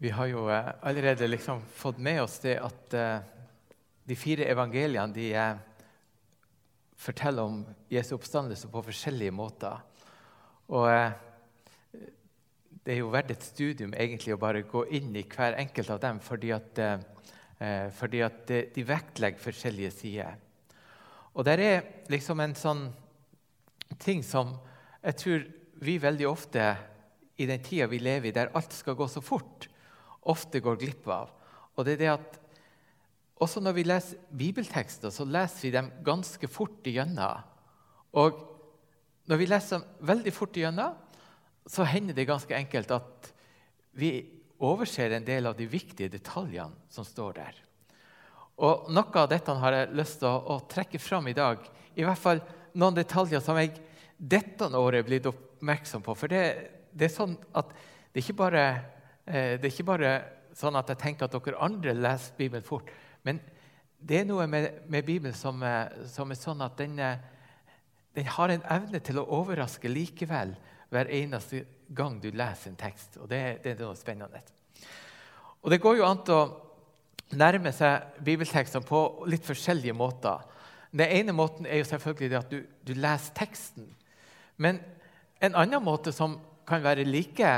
Vi har jo eh, allerede liksom fått med oss det at eh, de fire evangeliene de eh, forteller om Jesu oppstandelse på forskjellige måter. Og det er jo verdt et studium egentlig å bare gå inn i hver enkelt av dem, fordi at, fordi at de vektlegger forskjellige sider. Og det er liksom en sånn ting som jeg tror vi veldig ofte i den tida vi lever i, der alt skal gå så fort, ofte går glipp av. Og det er det at også når vi leser bibeltekster, så leser vi dem ganske fort igjennom. Og når vi leser dem veldig fort igjennom, så hender det ganske enkelt at vi overser en del av de viktige detaljene som står der. Og Noe av dette har jeg lyst til å, å trekke fram i dag. I hvert fall noen detaljer som jeg dette året er blitt oppmerksom på. For det, det er sånn at det er ikke bare det er ikke bare sånn at jeg tenker at dere andre leser Bibelen fort. Men det er noe med, med Bibelen som, som, er sånn at den, eh, den, har en evne til å overraske likevel hver eneste gang du leser en tekst. Og det, det er noe spennende. Og Det går jo an å nærme seg bibeltekstene på litt forskjellige måter. Den ene måten er jo selvfølgelig at du, du leser teksten. Men en annen måte som kan være like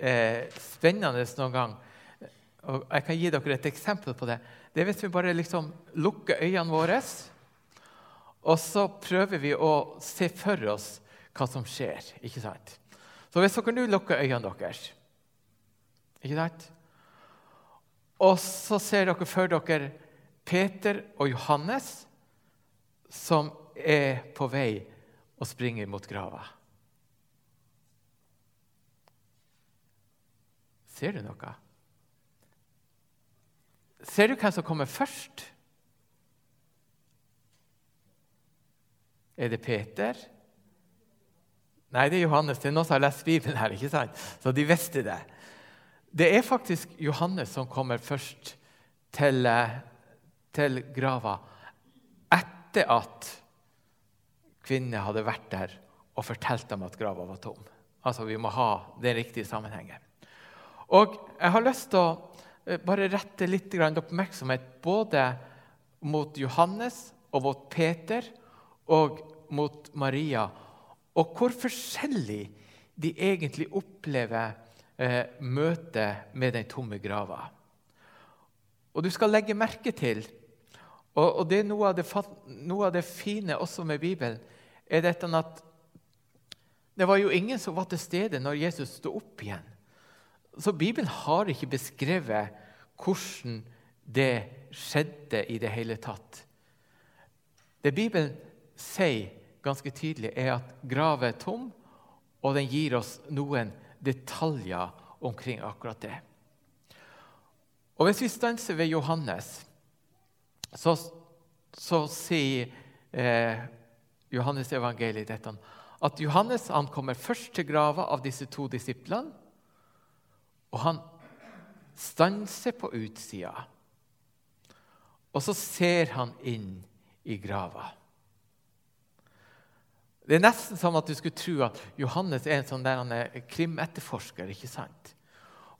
eh, spennende noen gang. Og jeg kan gi dere et eksempel på det. Det er hvis vi bare liksom lukker øynene våre, og så prøver vi å se for oss hva som skjer. ikke sant? Så hvis dere nå lukker øynene deres ikke sant? Og så ser dere for dere Peter og Johannes som er på vei og springer mot grava. Ser du noe? Ser du hvem som kommer først? Er det Peter? Nei, det er Johannes. Det er noen som har lest Bibelen her. ikke sant? Så de visste det. Det er faktisk Johannes som kommer først til, eh, til grava etter at kvinnene hadde vært der og fortalt dem at grava var tom. Altså, Vi må ha den riktige sammenhengen. Og jeg har lyst til å eh, bare rette litt oppmerksomhet både mot Johannes og mot Peter og mot Maria, og hvor forskjellig de egentlig opplever eh, møtet med den tomme grava. Og du skal legge merke til, og, og det er noe av det, noe av det fine også med Bibelen, er dette at det var jo ingen som var til stede når Jesus sto opp igjen. Så Bibelen har ikke beskrevet hvordan det skjedde i det hele tatt. Det Bibelen sier ganske tydelig, er at graven er tom, og den gir oss noen detaljer omkring akkurat det. Og Hvis vi stanser ved Johannes, så, så sier eh, Johannes evangeliet dette at Johannes ankommer først til grava av disse to disiplene. Og han stanser på utsida. Og så ser han inn i grava. Det er nesten som at du skulle tro at Johannes er en sånn der han er krimetterforsker. ikke sant?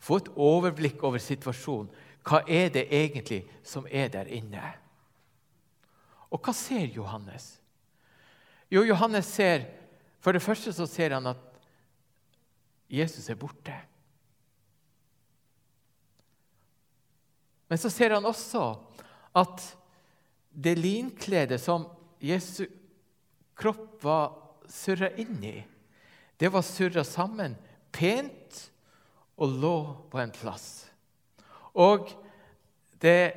Få et overblikk over situasjonen. Hva er det egentlig som er der inne? Og hva ser Johannes? Jo, Johannes ser, For det første så ser han at Jesus er borte. Men så ser han også at det linkledet som Jesu kropp var surra inn i, det var surra sammen pent og lå på en plass. Og det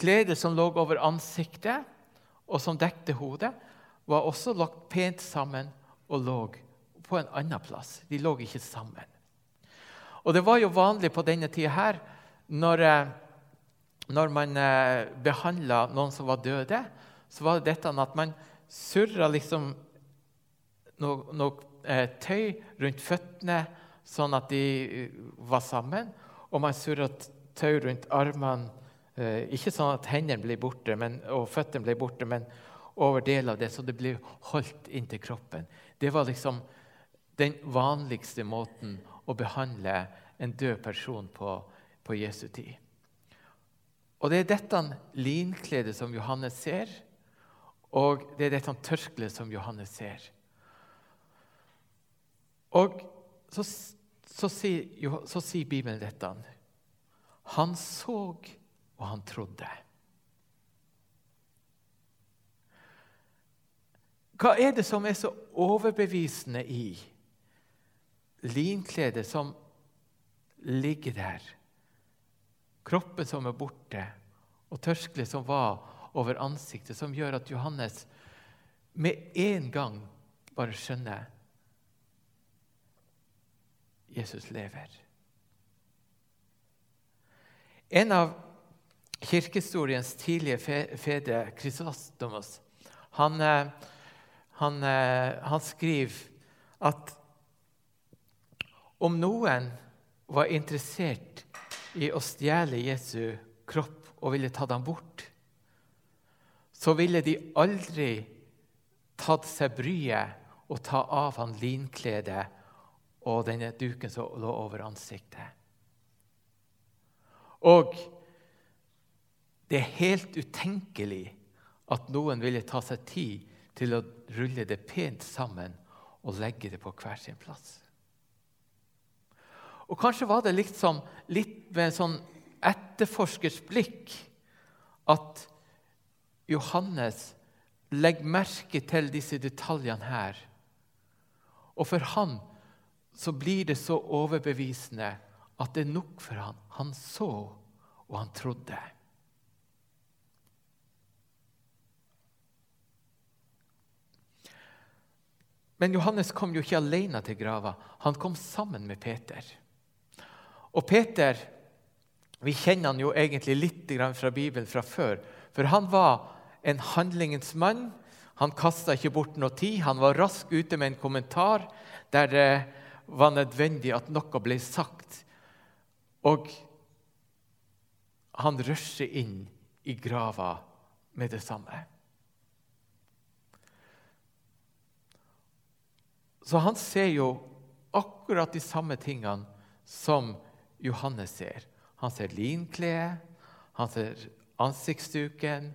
kledet som lå over ansiktet, og som dekte hodet, var også lagt pent sammen og lå på en annen plass. De lå ikke sammen. Og Det var jo vanlig på denne tida her når eh, når man eh, behandla noen som var døde, så var det dette at man surra liksom noe, noe eh, tøy rundt føttene, sånn at de eh, var sammen. Og man surra tøy rundt armene, eh, ikke sånn at hendene ble borte men, og føttene ble borte, men over deler av det, så det ble holdt inntil kroppen. Det var liksom den vanligste måten å behandle en død person på på Jesu tid. Og Det er dette linkledet som Johannes ser, og det er dette tørkleet som Johannes ser. Og så, så, så sier Bibelen dette. Han så, og han trodde. Hva er det som er så overbevisende i linkledet som ligger der? Kroppen som er borte, og tørkleet som var over ansiktet, som gjør at Johannes med en gang bare skjønner Jesus lever. En av kirkehistoriens tidlige fedre, Krysostomos, han, eh, han, eh, han skriver at om noen var interessert i å stjele Jesu kropp og ville ta den bort, så ville de aldri tatt seg bryet og ta av han linkledet og denne duken som lå over ansiktet. Og det er helt utenkelig at noen ville ta seg tid til å rulle det pent sammen og legge det på hver sin plass. Og Kanskje var det liksom, litt med sånn etterforskers blikk at Johannes legger merke til disse detaljene her. Og for han så blir det så overbevisende at det er nok for han. Han så, og han trodde. Men Johannes kom jo ikke alene til grava. Han kom sammen med Peter. Og Peter vi kjenner han jo egentlig litt fra Bibelen fra før. For han var en handlingens mann. Han kasta ikke bort noe tid. Han var rask ute med en kommentar der det var nødvendig at noe ble sagt. Og han rusher inn i grava med det samme. Så han ser jo akkurat de samme tingene som Johannes ser. Han ser linkledet, han ser ansiktsduken,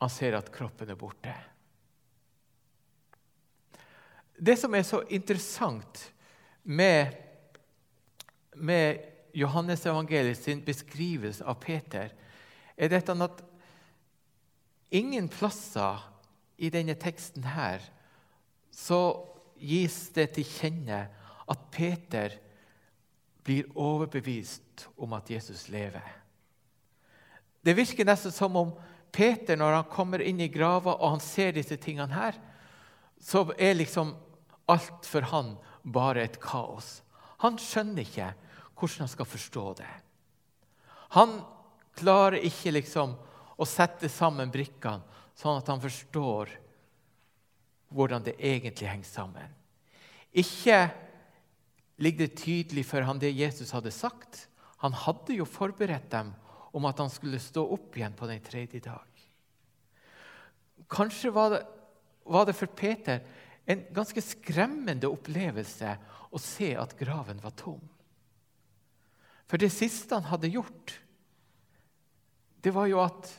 han ser at kroppen er borte. Det som er så interessant med, med Johannes evangeliet sin beskrivelse av Peter, er dette at ingen plasser i denne teksten her så gis det til kjenne at Peter blir overbevist om at Jesus lever. Det virker nesten som om Peter, når han kommer inn i grava og han ser disse tingene her, så er liksom alt for han bare et kaos. Han skjønner ikke hvordan han skal forstå det. Han klarer ikke liksom å sette sammen brikkene sånn at han forstår hvordan det egentlig henger sammen. Ikke ligger det tydelig for ham det Jesus hadde sagt. Han hadde jo forberedt dem om at han skulle stå opp igjen på den tredje dag. Kanskje var det, var det for Peter en ganske skremmende opplevelse å se at graven var tom. For det siste han hadde gjort, det var jo at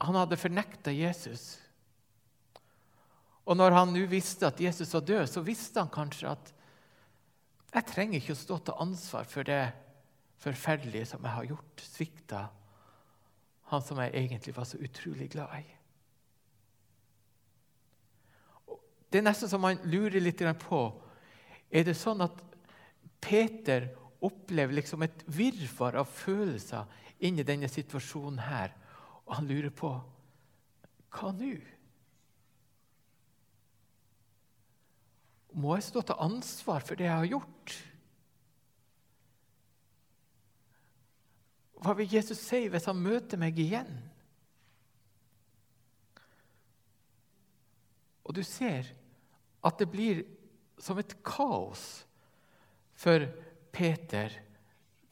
han hadde fornekta Jesus. Og når han nå visste at Jesus var død, så visste han kanskje at jeg trenger ikke å stå til ansvar for det forferdelige som jeg har gjort, svikta han som jeg egentlig var så utrolig glad i. Det er nesten som man lurer litt på Er det sånn at Peter opplever liksom et virvar av følelser inni denne situasjonen her, og han lurer på hva nå? Må jeg stå til ansvar for det jeg har gjort? Hva vil Jesus si hvis han møter meg igjen? Og du ser at det blir som et kaos for Peter,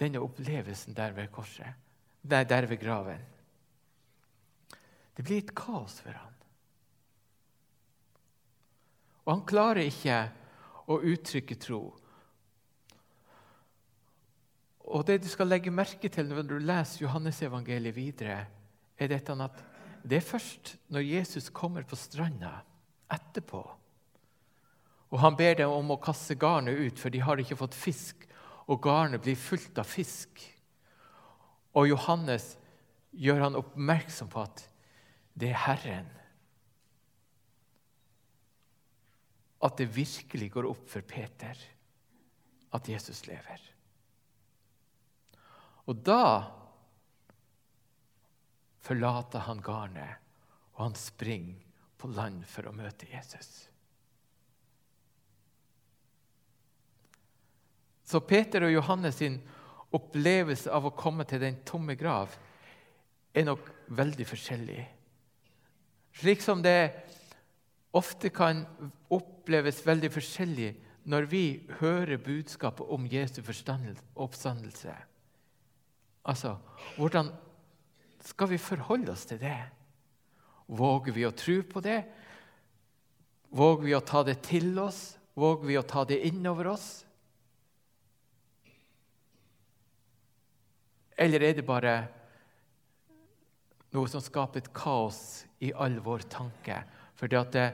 denne opplevelsen der ved korset, der, der ved graven. Det blir et kaos for han. Og han klarer ikke å uttrykke tro. og det du skal legge merke til når du leser Johannesevangeliet videre, er dette at det er først når Jesus kommer på stranda etterpå, og han ber dem om å kaste garnet ut, for de har ikke fått fisk, og garnet blir fullt av fisk. Og Johannes gjør han oppmerksom på at det er Herren. At det virkelig går opp for Peter at Jesus lever. Og da forlater han garnet, og han springer på land for å møte Jesus. Så Peter og Johannes sin opplevelse av å komme til den tomme grav er nok veldig forskjellig. Slik som det ofte kan oppleves veldig forskjellig når vi hører budskapet om Jesu oppstandelse. Altså, hvordan skal vi forholde oss til det? Våger vi å tro på det? Våger vi å ta det til oss? Våger vi å ta det innover oss? Eller er det bare noe som skaper et kaos i all vår tanke? Fordi at det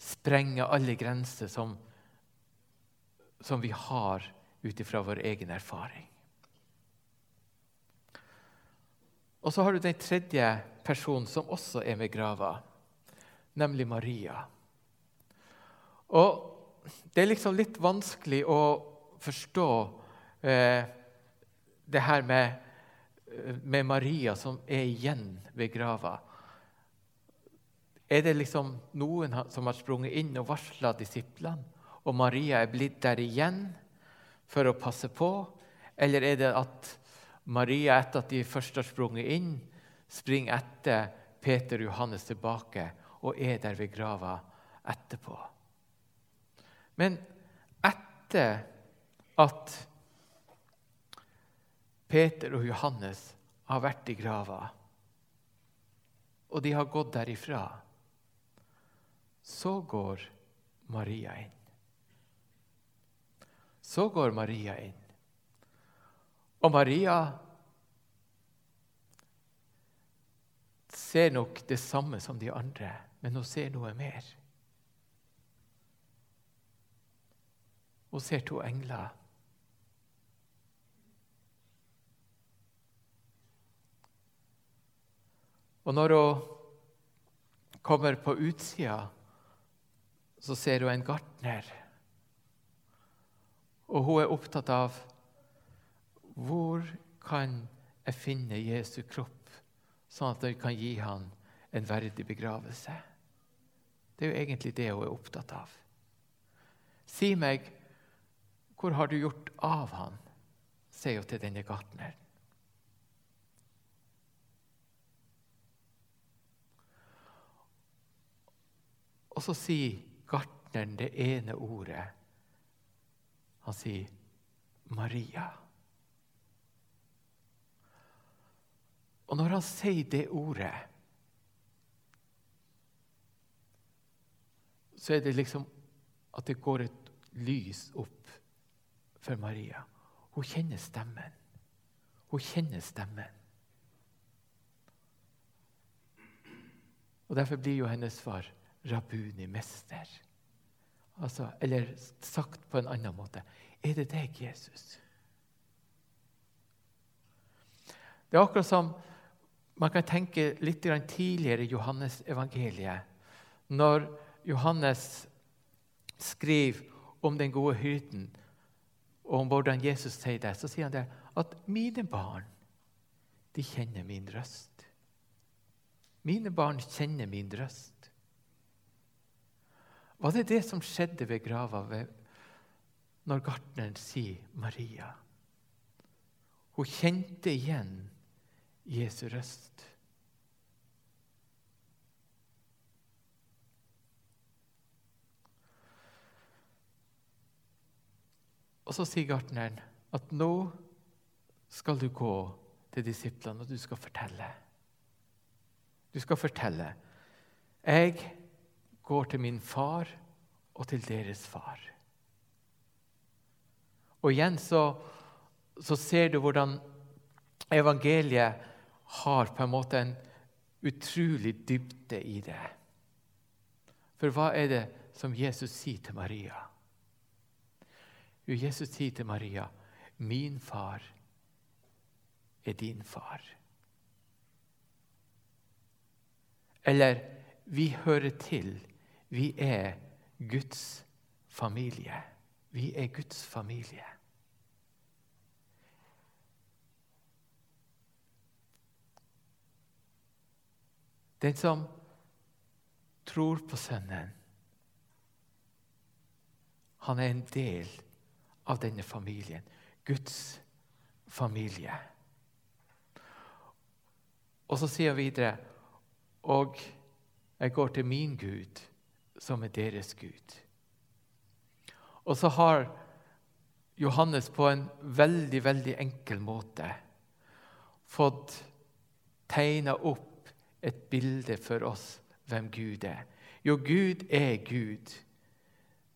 sprenger alle grenser som, som vi har ut ifra vår egen erfaring. Og så har du den tredje personen som også er ved grava, nemlig Maria. Og Det er liksom litt vanskelig å forstå eh, det her med, med, Maria som er igjen ved grava. Er det liksom noen som har sprunget inn og varsla disiplene, og Maria er blitt der igjen for å passe på? Eller er det at Maria, etter at de først har sprunget inn, springer etter Peter og Johannes tilbake og er der ved grava etterpå. Men etter at Peter og Johannes har vært i grava, og de har gått derifra, så går Maria inn. Så går Maria inn. Og Maria ser nok det samme som de andre, men hun ser noe mer. Hun ser to engler. Og når hun kommer på utsida, så ser hun en gartner. Og hun er opptatt av hvor kan jeg finne Jesu kropp, sånn at jeg kan gi han en verdig begravelse? Det er jo egentlig det hun er opptatt av. Si meg, hvor har du gjort av han? sier hun til denne gartneren. Og så sier gartneren det ene ordet. Han sier 'Maria'. Og når han sier det ordet, så er det liksom at det går et lys opp for Maria. Hun kjenner stemmen. Hun kjenner stemmen. Og Derfor blir jo hennes far Rabuni, mester. Altså, eller sagt på en annen måte Er det deg, Jesus? Det er akkurat som man kan tenke litt tidligere i Johannes evangeliet, når Johannes skriver om den gode hyrden og om hvordan Jesus sier det, så sier han det at mine barn de kjenner min røst. Mine barn kjenner min røst. Var det det som skjedde ved grava når gartneren sier Maria? Hun kjente igjen Jesu røst. Og så sier gartneren at nå skal du gå til disiplene, og du skal fortelle. Du skal fortelle. Jeg går til min far og til deres far. Og igjen så, så ser du hvordan evangeliet har på en måte en utrolig dybde i det. For hva er det som Jesus sier til Maria? Jo, Jesus sier til Maria, 'Min far er din far'. Eller 'Vi hører til'. Vi er Guds familie. Vi er Guds familie. Den som tror på Sønnen, han er en del av denne familien. Guds familie. Og så sier han videre Og jeg går til min Gud, som er deres Gud. Og så har Johannes på en veldig, veldig enkel måte fått tegna opp et bilde for oss hvem Gud er. Jo, Gud er Gud,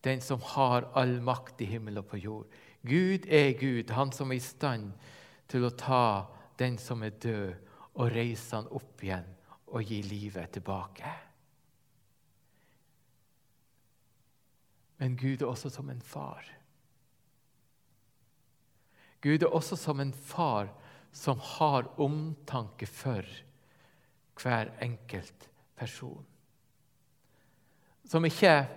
den som har all makt i himmel og på jord. Gud er Gud, han som er i stand til å ta den som er død, og reise han opp igjen og gi livet tilbake. Men Gud er også som en far. Gud er også som en far som har omtanke for hver enkelt person. Som ikke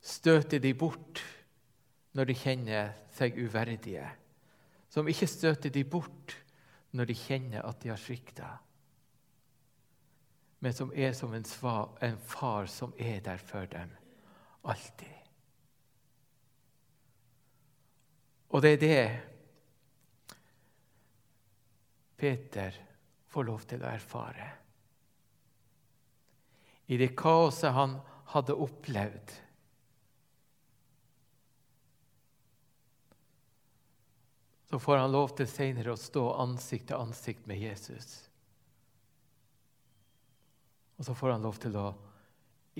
støter de bort når de kjenner seg uverdige. Som ikke støter de bort når de kjenner at de har svikta. Men som er som en, far som er der for dem alltid. Og det er det Peter får lov til å erfare. I det kaoset han hadde opplevd så får han lov til senere å stå ansikt til ansikt med Jesus. Og så får han lov til å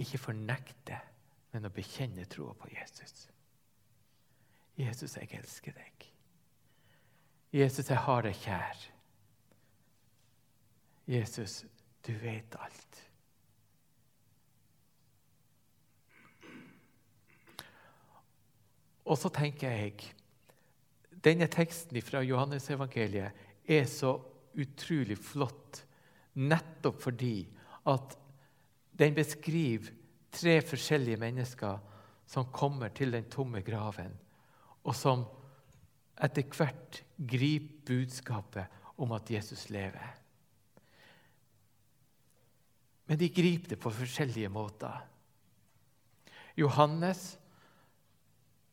ikke fornekte, men å bekjenne troa på Jesus. Jesus, jeg elsker deg. Jesus, jeg har deg kjær. Jesus, du vet alt. Og så tenker jeg denne teksten fra Johannesevangeliet er så utrolig flott nettopp fordi at den beskriver tre forskjellige mennesker som kommer til den tomme graven, og som etter hvert griper budskapet om at Jesus lever. Men de griper det på forskjellige måter. Johannes,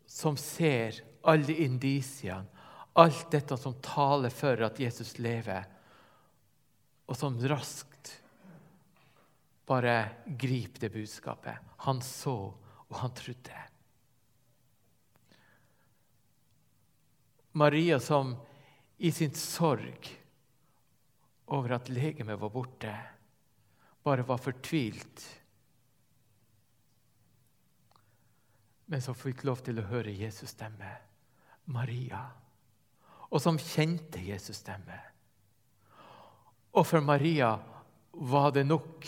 som ser alle indisiene, alt dette som taler for at Jesus lever, og som raskt bare grip det budskapet. Han så, og han trodde. Maria som i sin sorg over at legemet var borte, bare var fortvilt. Men som fikk lov til å høre Jesus stemme. Maria, og som kjente Jesus' stemme. Og for Maria var det nok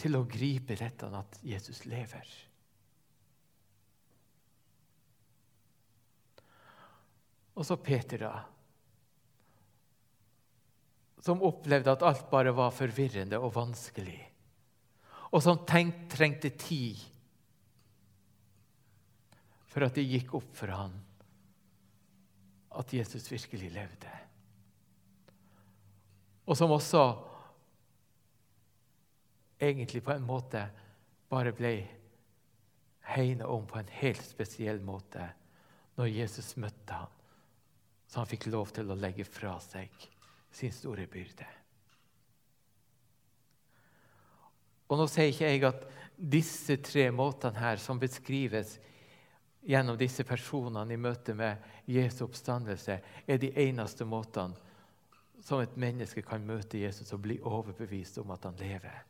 til å gripe dette at Jesus lever. Og så Peter, da. Som opplevde at alt bare var forvirrende og vanskelig. Og som tenkt, trengte tid for at det gikk opp for ham at Jesus virkelig levde. Og som også egentlig på en måte bare ble hegna om på en helt spesiell måte når Jesus møtte ham, så han fikk lov til å legge fra seg sin store byrde. Og Nå sier ikke jeg at disse tre måtene her som beskrives gjennom disse personene i møte med Jesu oppstandelse, er de eneste måtene som et menneske kan møte Jesus og bli overbevist om at han lever.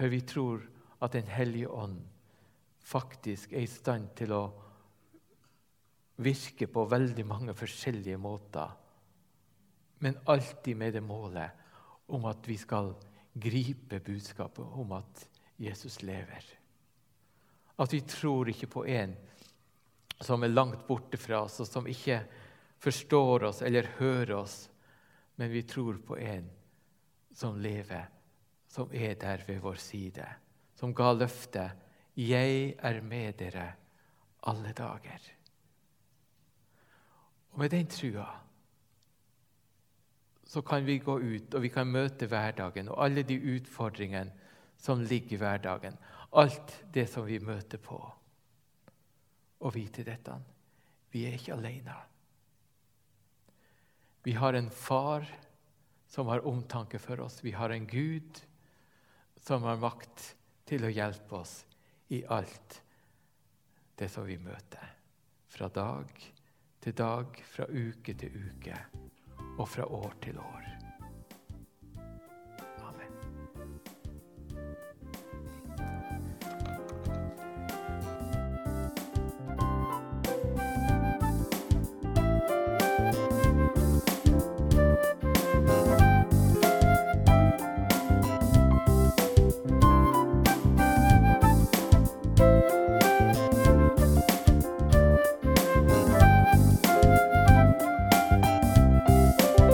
For vi tror at Den hellige ånd faktisk er i stand til å virke på veldig mange forskjellige måter, men alltid med det målet om at vi skal gripe budskapet om at Jesus lever. At vi tror ikke på en som er langt borte fra oss, og som ikke forstår oss eller hører oss, men vi tror på en som lever, som er der ved vår side, som ga løftet 'Jeg er med dere alle dager'. Og med den trua så kan vi gå ut og vi kan møte hverdagen og alle de utfordringene som ligger i hverdagen. Alt det som vi møter på. Og vite dette vi er ikke alene. Vi har en far som har omtanke for oss. Vi har en Gud som har makt til å hjelpe oss i alt det som vi møter. Fra dag til dag, fra uke til uke og fra år til år.